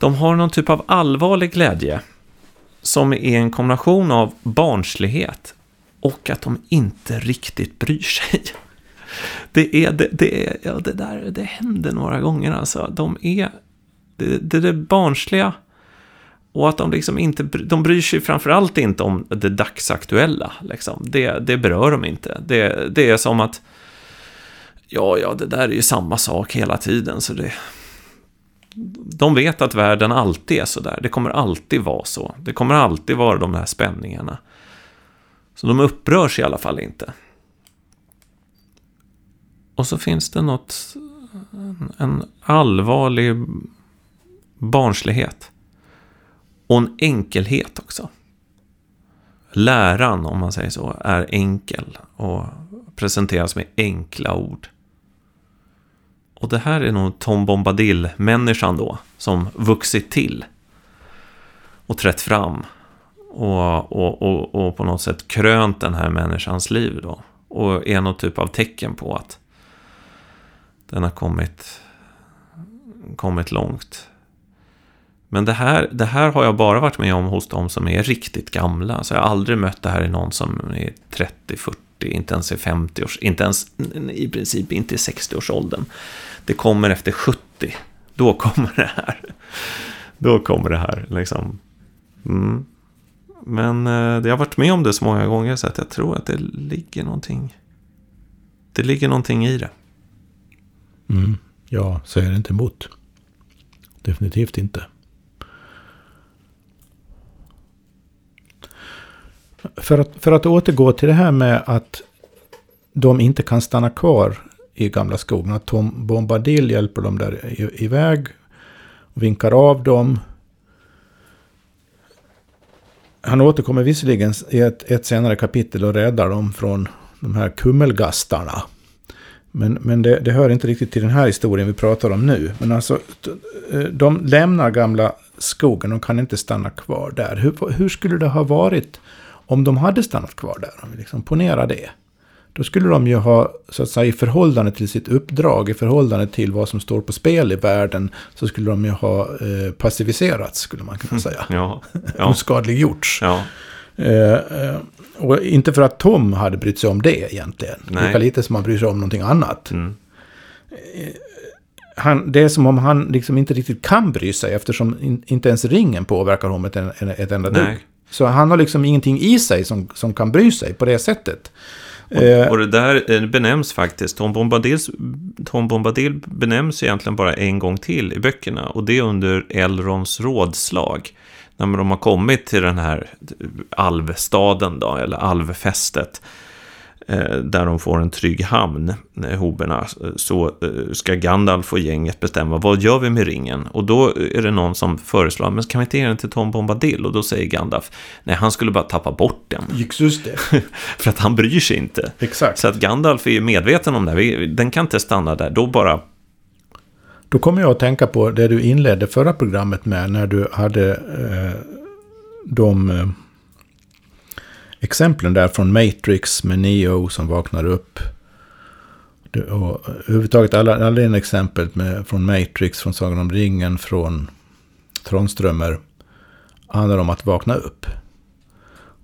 De har någon typ av allvarlig glädje som är en kombination av barnslighet och att de inte riktigt bryr sig. Det är det, det, är, ja, det där, det händer några gånger alltså. De är, det, det är det barnsliga och att de liksom inte, de bryr sig framförallt inte om det dagsaktuella. Liksom. Det, det berör de inte. Det, det är som att, ja, ja, det där är ju samma sak hela tiden. Så det, de vet att världen alltid är så där. Det kommer alltid vara så. Det kommer alltid vara de här spänningarna. Så de upprörs i alla fall inte. Och så finns det något, en allvarlig barnslighet. Och en enkelhet också. Läran, om man säger så, är enkel och presenteras med enkla ord. Och det här är nog Tom Bombadil-människan då, som vuxit till och trätt fram och, och, och, och på något sätt krönt den här människans liv då. Och är något typ av tecken på att den har kommit, kommit långt. Men det här, det här har jag bara varit med om hos de som är riktigt gamla. Så jag har aldrig mött det här i någon som är 30, 40, inte ens i 50 års, inte ens i princip inte i 60-årsåldern. Det kommer efter 70. Då kommer det här. Då kommer det här liksom. Mm. Men eh, jag har varit med om det så många gånger så att jag tror att det ligger någonting. Det ligger någonting i det. Mm. Ja, det inte emot. Definitivt inte. För att, för att återgå till det här med att de inte kan stanna kvar i gamla skogen. Och Tom Bombadil hjälper dem där iväg. Och vinkar av dem. Han återkommer visserligen i ett, ett senare kapitel och räddar dem från de här kummelgastarna. Men, men det, det, hör inte riktigt till den här historien vi pratar om nu. Men alltså, eh, de lämnar gamla skogen och kan inte stanna kvar där. Hur, hur skulle det ha varit om de hade stannat kvar där? Om vi liksom ponerar det. Då skulle de ju ha, så att säga, i förhållande till sitt uppdrag, i förhållande till vad som står på spel i världen, så skulle de ju ha eh, passiviserats, skulle man kunna säga. Ja, ja. (laughs) Oskadliggjorts. Ja. Eh, eh, och inte för att Tom hade brytt sig om det egentligen. Nej. Lika lite som han bryr sig om någonting annat. Mm. Eh, han, det är som om han liksom inte riktigt kan bry sig eftersom in, inte ens ringen påverkar honom ett, ett enda dugg. Så han har liksom ingenting i sig som, som kan bry sig på det sättet. Och, eh, och det där benämns faktiskt, Tom Bombadil, Tom Bombadil benämns egentligen bara en gång till i böckerna. Och det är under Elrons rådslag när de har kommit till den här alvstaden då, eller alvfästet, eh, där de får en trygg hamn, eh, hoberna, så eh, ska Gandalf och gänget bestämma vad gör vi med ringen? Och då är det någon som föreslår, men kan vi inte ge den till Tom Bombadil? Och då säger Gandalf, nej han skulle bara tappa bort den. Just det. (laughs) För att han bryr sig inte. Exakt. Så att Gandalf är medveten om det, den kan inte stanna där, då bara Då kommer jag att tänka på det du inledde förra programmet med när du hade eh, de eh, exemplen där från Matrix med Neo som vaknar upp. Och överhuvudtaget alla, alla dina exempel med, från Matrix, från Sagan om ringen, från Tronströmer handlar om att vakna upp.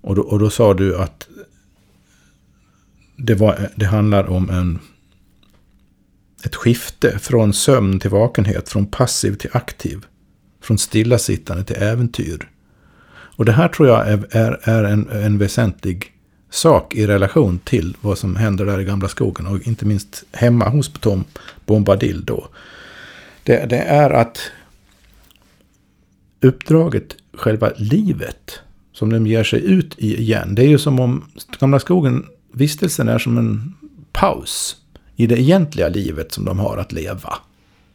Och då, och då sa du att det, var, det handlar om en, ett skifte från sömn till vakenhet, från passiv till aktiv, från stillasittande till äventyr. Och det här tror jag är, är, är en, en väsentlig sak i relation till vad som händer där i gamla skogen och inte minst hemma hos Tom Bombadil då. Det, det är att uppdraget, själva livet, som de ger sig ut i igen. Det är ju som om gamla skogen, vistelsen är som en paus i det egentliga livet som de har att leva.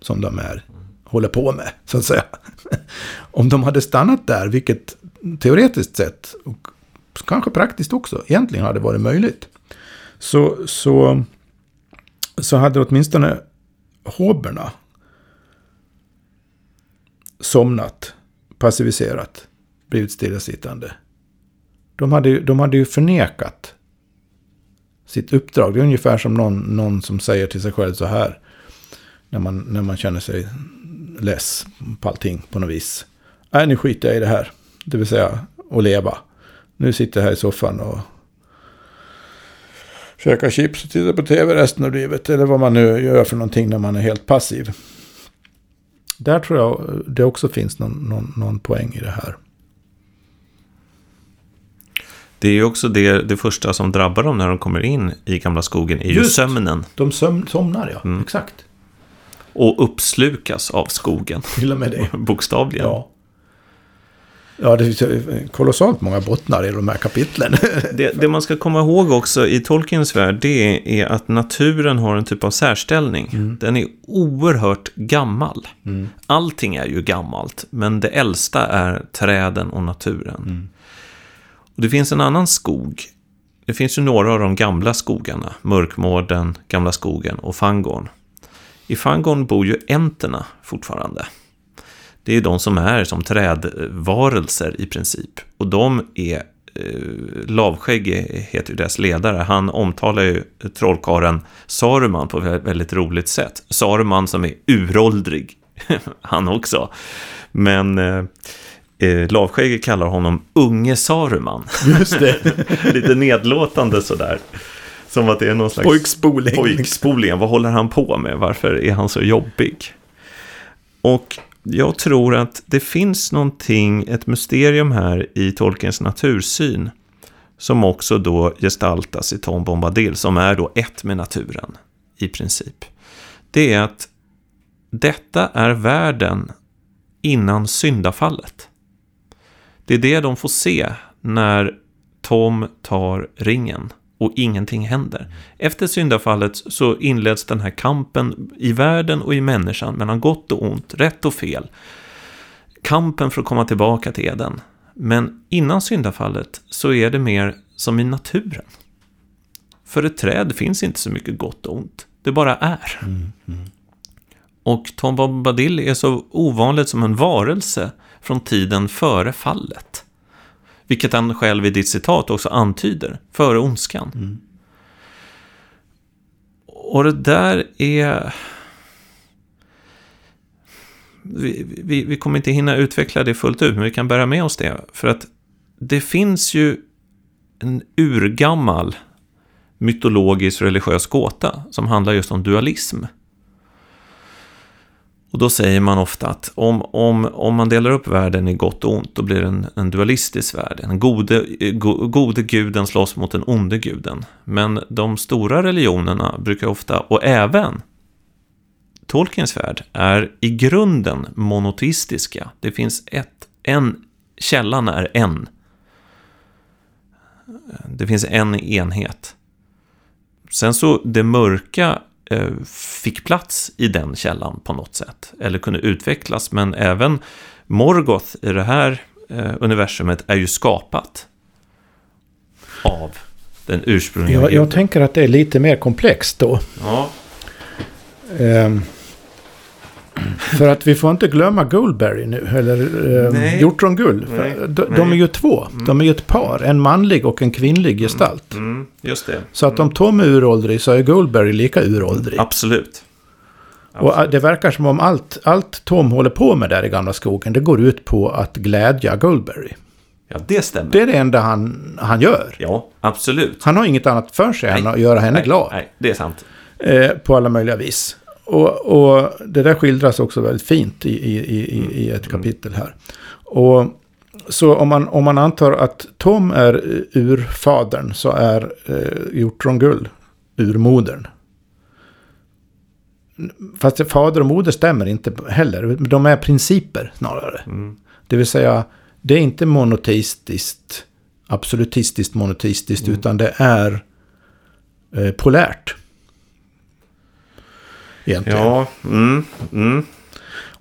Som de är, håller på med, så att säga. (laughs) om de hade stannat där, vilket teoretiskt sett, och kanske praktiskt också, egentligen hade varit möjligt. Så, så, så hade åtminstone hoberna somnat, passiviserat, blivit stillasittande. De hade, de hade ju förnekat sitt uppdrag. Det är ungefär som någon, någon som säger till sig själv så här. När man, när man känner sig less på allting på något vis. Nej, nu skiter jag i det här. Det vill säga att leva. Nu sitter jag här i soffan och käkar chips och tittar på tv resten av livet. Eller vad man nu gör för någonting när man är helt passiv. Där tror jag det också finns någon, någon, någon poäng i det här. Det är ju också det, det första som drabbar dem när de kommer in i gamla skogen, är Just, ju sömnen. De söm, somnar, ja. Mm. Exakt. Och uppslukas av skogen. Till och med det. (laughs) Bokstavligen. Ja. Ja, det är kolossalt många bottnar i de här kapitlen. (laughs) det, det, man ska komma ihåg också i Tolkiens värld, det är att naturen har en typ av särställning. Mm. Den är oerhört gammal. Mm. Allting är ju gammalt, men det äldsta är träden och naturen. Mm. Och det finns en annan skog. Det finns ju några av de gamla skogarna. Mörkmården, Gamla skogen och Fangorn. I Fangorn bor ju enterna fortfarande. Det är de som är som trädvarelser i princip. Och de är eh, Lavskägg heter ju deras ledare. Han omtalar ju trollkaren Saruman på ett väldigt roligt sätt. Saruman som är uråldrig, (laughs) han också. Men eh, eh, Lavskägg kallar honom Unge Saruman. Just det. (laughs) Lite nedlåtande sådär. Som att det är någon slags pojkspoling. pojkspoling. Vad håller han på med? Varför är han så jobbig? Och jag tror att det finns någonting, ett mysterium här i Tolkiens natursyn. Som också då gestaltas i Tom Bombadil, som är då ett med naturen i princip. Det är att detta är världen innan syndafallet. Det är det de får se när Tom tar ringen och ingenting händer. Efter syndafallet så inleds den här kampen i världen och i människan mellan gott och ont, rätt och fel. Kampen för att komma tillbaka till Eden. Men innan syndafallet så är det mer som i naturen. För ett träd finns inte så mycket gott och ont. Det bara är. Mm, mm. Och Tom Bombadil är så ovanligt som en varelse från tiden före fallet. Vilket han själv i ditt citat också antyder, före ondskan. Mm. Och det där är... Vi, vi, vi, kommer inte hinna utveckla det fullt ut, men vi kan bära med oss det. För att det finns ju en urgammal mytologisk religiös gåta som handlar just om dualism. Och då säger man ofta att om, om, om man delar upp världen i gott och ont, då blir det en, en dualistisk värld. Den gode, eh, go, gode guden slåss mot den onde guden. Men de stora religionerna brukar ofta, och även Tolkiens värld, är i grunden monoteistiska. Det finns ett, en, källan är en. Det finns en enhet. Sen så det mörka fick plats i den källan på något sätt. Eller kunde utvecklas. Men även Morgoth i det här eh, universumet är ju skapat av den ursprungliga jag, jag tänker att det är lite mer komplext då. Ja. Um, För att vi får inte glömma Goldberry nu, eller eh, hjortrongull. De, de, är ju två, mm. de är ju ett par, en manlig och en kvinnlig mm. gestalt. Mm. Just det. Så att om mm. Tom är uråldrig så är Goldberry lika uråldrig. Absolut. Och det verkar som om allt, allt Tom håller på med där i gamla skogen, det går ut på att glädja Goldberry. Ja, det stämmer. Det är det enda han, han gör. Ja, absolut. Han har inget annat för sig nej. än att göra henne nej, glad. Nej, det är sant. Eh, på alla möjliga vis. Och, och, det där skildras också väldigt fint i, i, i, i ett mm. kapitel här. Och så om man, om man antar att Tom är urfadern så är eh, hjortrongull urmodern. Fast fader och moder stämmer inte heller. De är principer snarare. Mm. Det vill säga, det är inte monoteistiskt, absolutistiskt monoteistiskt, mm. utan det är eh, polärt. Egentligen. Ja, mm, mm.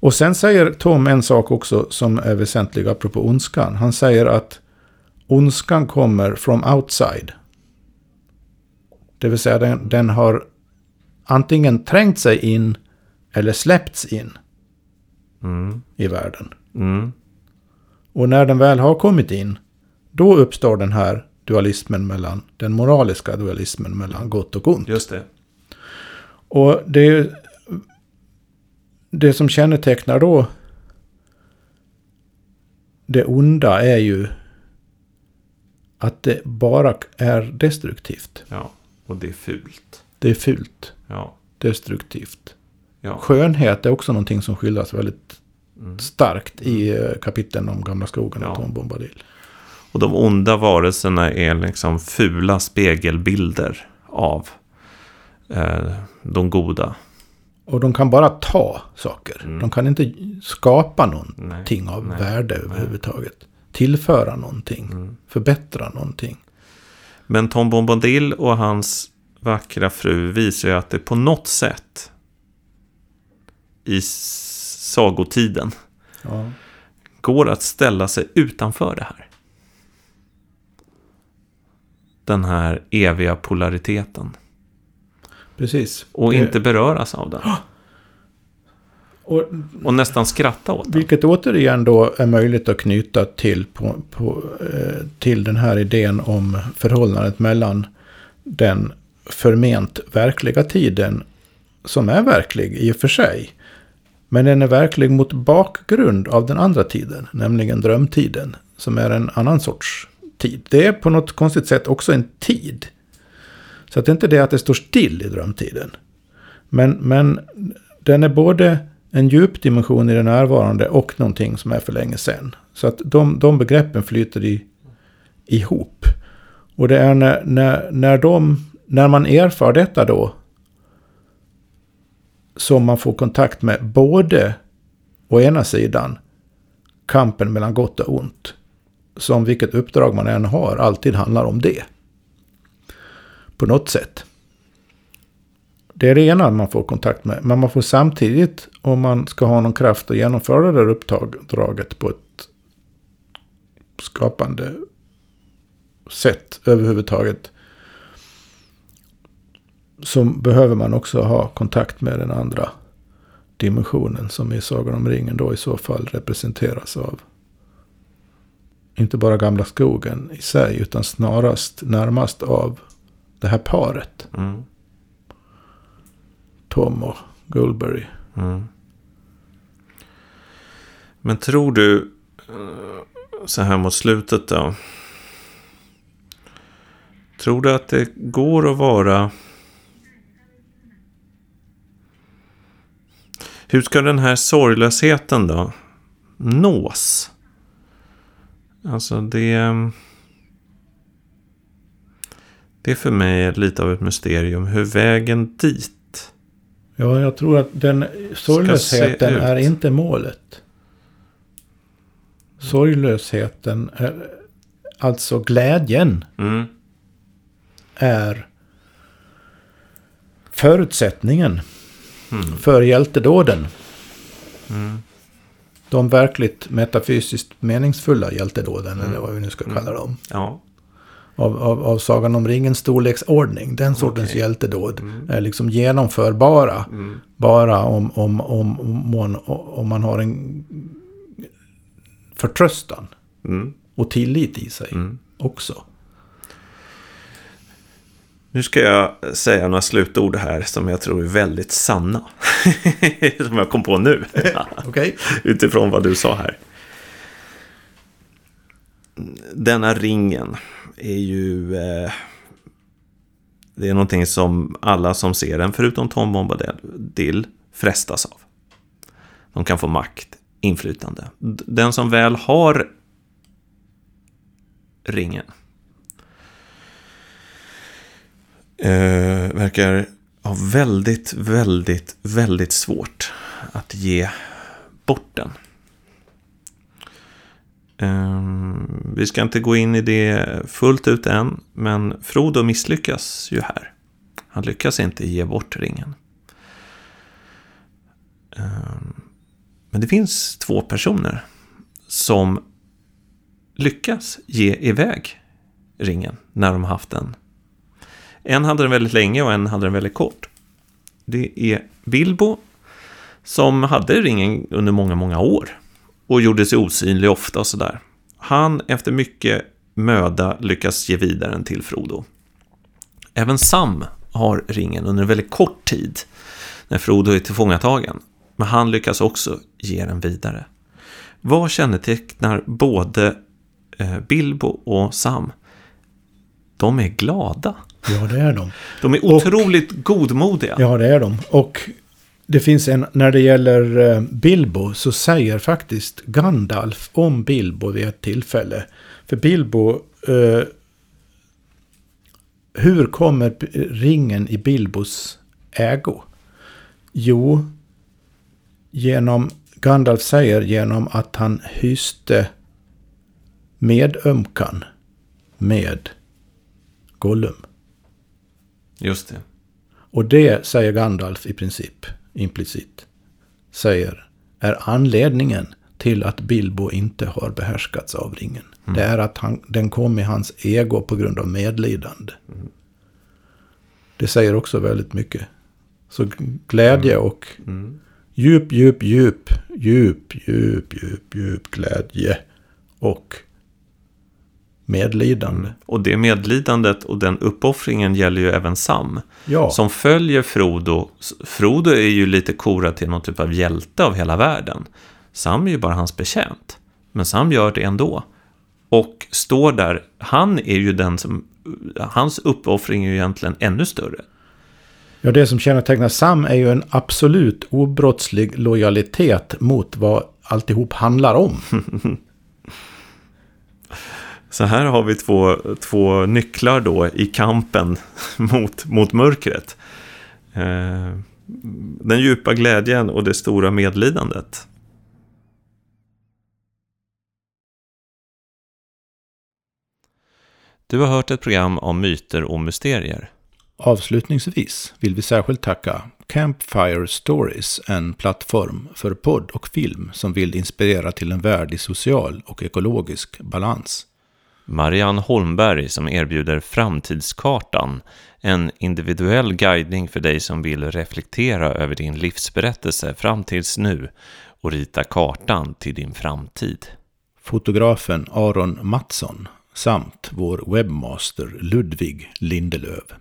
Och sen säger Tom en sak också som är väsentlig apropå ondskan. Han säger att ondskan kommer from outside. Det vill säga den, den har antingen trängt sig in eller släppts in mm. i världen. Mm. Och när den väl har kommit in, då uppstår den här dualismen mellan, den moraliska dualismen mellan gott och ont. Just det. Och det, det som kännetecknar då det onda är ju att det bara är destruktivt. Ja, och det är fult. Det är fult. Ja. Destruktivt. Ja. Skönhet är också någonting som skildras väldigt mm. starkt i eh, kapiteln om Gamla skogen och Tom Bombadil. Och de onda varelserna är liksom fula spegelbilder av de goda. Och de kan bara ta saker. Mm. De kan inte skapa någonting nej, av nej, värde nej. överhuvudtaget. Tillföra någonting. Mm. Förbättra någonting. Men Tom Bombadil och hans vackra fru visar ju att det på något sätt i sagotiden ja. går att ställa sig utanför det här. Den här eviga polariteten. Precis. Och det... inte beröras av den. Och, och, nästan skratta åt den. Vilket återigen då är möjligt att knyta till, på, på, eh, till den här idén om förhållandet mellan den förment verkliga tiden som är verklig i och för sig. Men den är verklig mot bakgrund av den andra tiden, nämligen drömtiden, som är en annan sorts tid. Det är på något konstigt sätt också en tid. Så att det är inte det att det står still i drömtiden. Men, men den är både en djup dimension i det närvarande och någonting som är för länge sedan. Så att de, de begreppen flyter i, ihop. Och det är när, när, när, de, när man erfar detta då som man får kontakt med både å ena sidan kampen mellan gott och ont. Som vilket uppdrag man än har alltid handlar om det på något sätt. Det är det ena man får kontakt med. Men man får samtidigt, om man ska ha någon kraft att genomföra det där uppdraget på ett skapande sätt överhuvudtaget. Så behöver man också ha kontakt med den andra dimensionen som i Sagan om ringen då i så fall representeras av inte bara gamla skogen i sig utan snarast närmast av det här paret. Mm. Tom och Goldberry. Mm. Men tror du, eh, så här mot slutet då. Tror du att det går att vara... Hur ska den här sorglösheten då nås? Alltså det... Det är för mig lite av ett mysterium hur vägen dit Ja, jag tror att den sorglösheten är inte målet. Sorglösheten, är, alltså glädjen, mm. är förutsättningen mm. för hjältedåden. Mm. De verkligt metafysiskt meningsfulla hjältedåden, eller vad vi nu ska kalla dem. Ja. Av, av, av Sagan om ringens storleksordning. Den sortens okay. hjältedåd mm. är liksom genomförbara. Mm. Bara om, om, om, om, om man har en förtröstan mm. och tillit i sig mm. också. Nu ska jag säga några slutord här som jag tror är väldigt sanna. (laughs) som jag kom på nu. (laughs) Utifrån vad du sa här. Denna ringen är ju... Eh, det är någonting som alla som ser den, förutom Tom Bombadil, frestas av. De kan få makt, inflytande. Den som väl har ringen eh, verkar ha väldigt, väldigt, väldigt svårt att ge bort den. Eh, vi ska inte gå in i det fullt ut än, men Frodo misslyckas ju här. Han lyckas inte ge bort ringen. Eh, men det finns två personer som lyckas ge iväg ringen när de haft den en hade den väldigt länge och en hade den väldigt kort. Det är Bilbo som hade ringen under många, många år och gjorde sig osynlig ofta och sådär. Han, efter mycket möda, lyckas ge vidare den till Frodo. Även Sam har ringen under en väldigt kort tid när Frodo är tillfångatagen. Men han lyckas också ge den vidare. Vad kännetecknar både eh, Bilbo och Sam? De är glada. Ja, det är de. De är otroligt och, godmodiga. Ja, det är de. Och det finns en, när det gäller uh, Bilbo så säger faktiskt Gandalf om Bilbo vid ett tillfälle. För Bilbo, uh, hur kommer ringen i Bilbos ägo? Jo, genom, Gandalf säger genom att han hyste medömkan med Gollum. Just det. Och det säger Gandalf i princip, implicit, säger är anledningen till att Bilbo inte har behärskats av ringen. Mm. Det är att han, den kom i hans ego på grund av medlidande. Mm. Det säger också väldigt mycket. Så glädje mm. och mm. djup, djup, djup, djup, djup, djup, djup glädje och medlidande. Och det medlidandet och den uppoffringen gäller ju även Sam. Ja. Som följer Frodo. Frodo är ju lite korad till någon typ av hjälte av hela världen. Sam är ju bara hans betjänt. Men Sam gör det ändå. Och står där. Han är ju den som... Hans uppoffring är ju egentligen ännu större. Ja, det som kännetecknar Sam är ju en absolut obrottslig lojalitet mot vad alltihop handlar om. (laughs) Så här har vi två, två nycklar då i kampen (laughs) mot, mot mörkret. Eh, den djupa glädjen och det stora medlidandet. Du har hört ett program om myter och mysterier. Avslutningsvis vill vi särskilt tacka Campfire Stories, en plattform för podd och film som vill inspirera till en värld i social och ekologisk balans. Marianne Holmberg som erbjuder Framtidskartan, en individuell guidning för dig som vill reflektera över din livsberättelse fram tills nu och rita kartan till din framtid. Fotografen Aron Mattsson samt vår webbmaster Ludvig Lindelöv.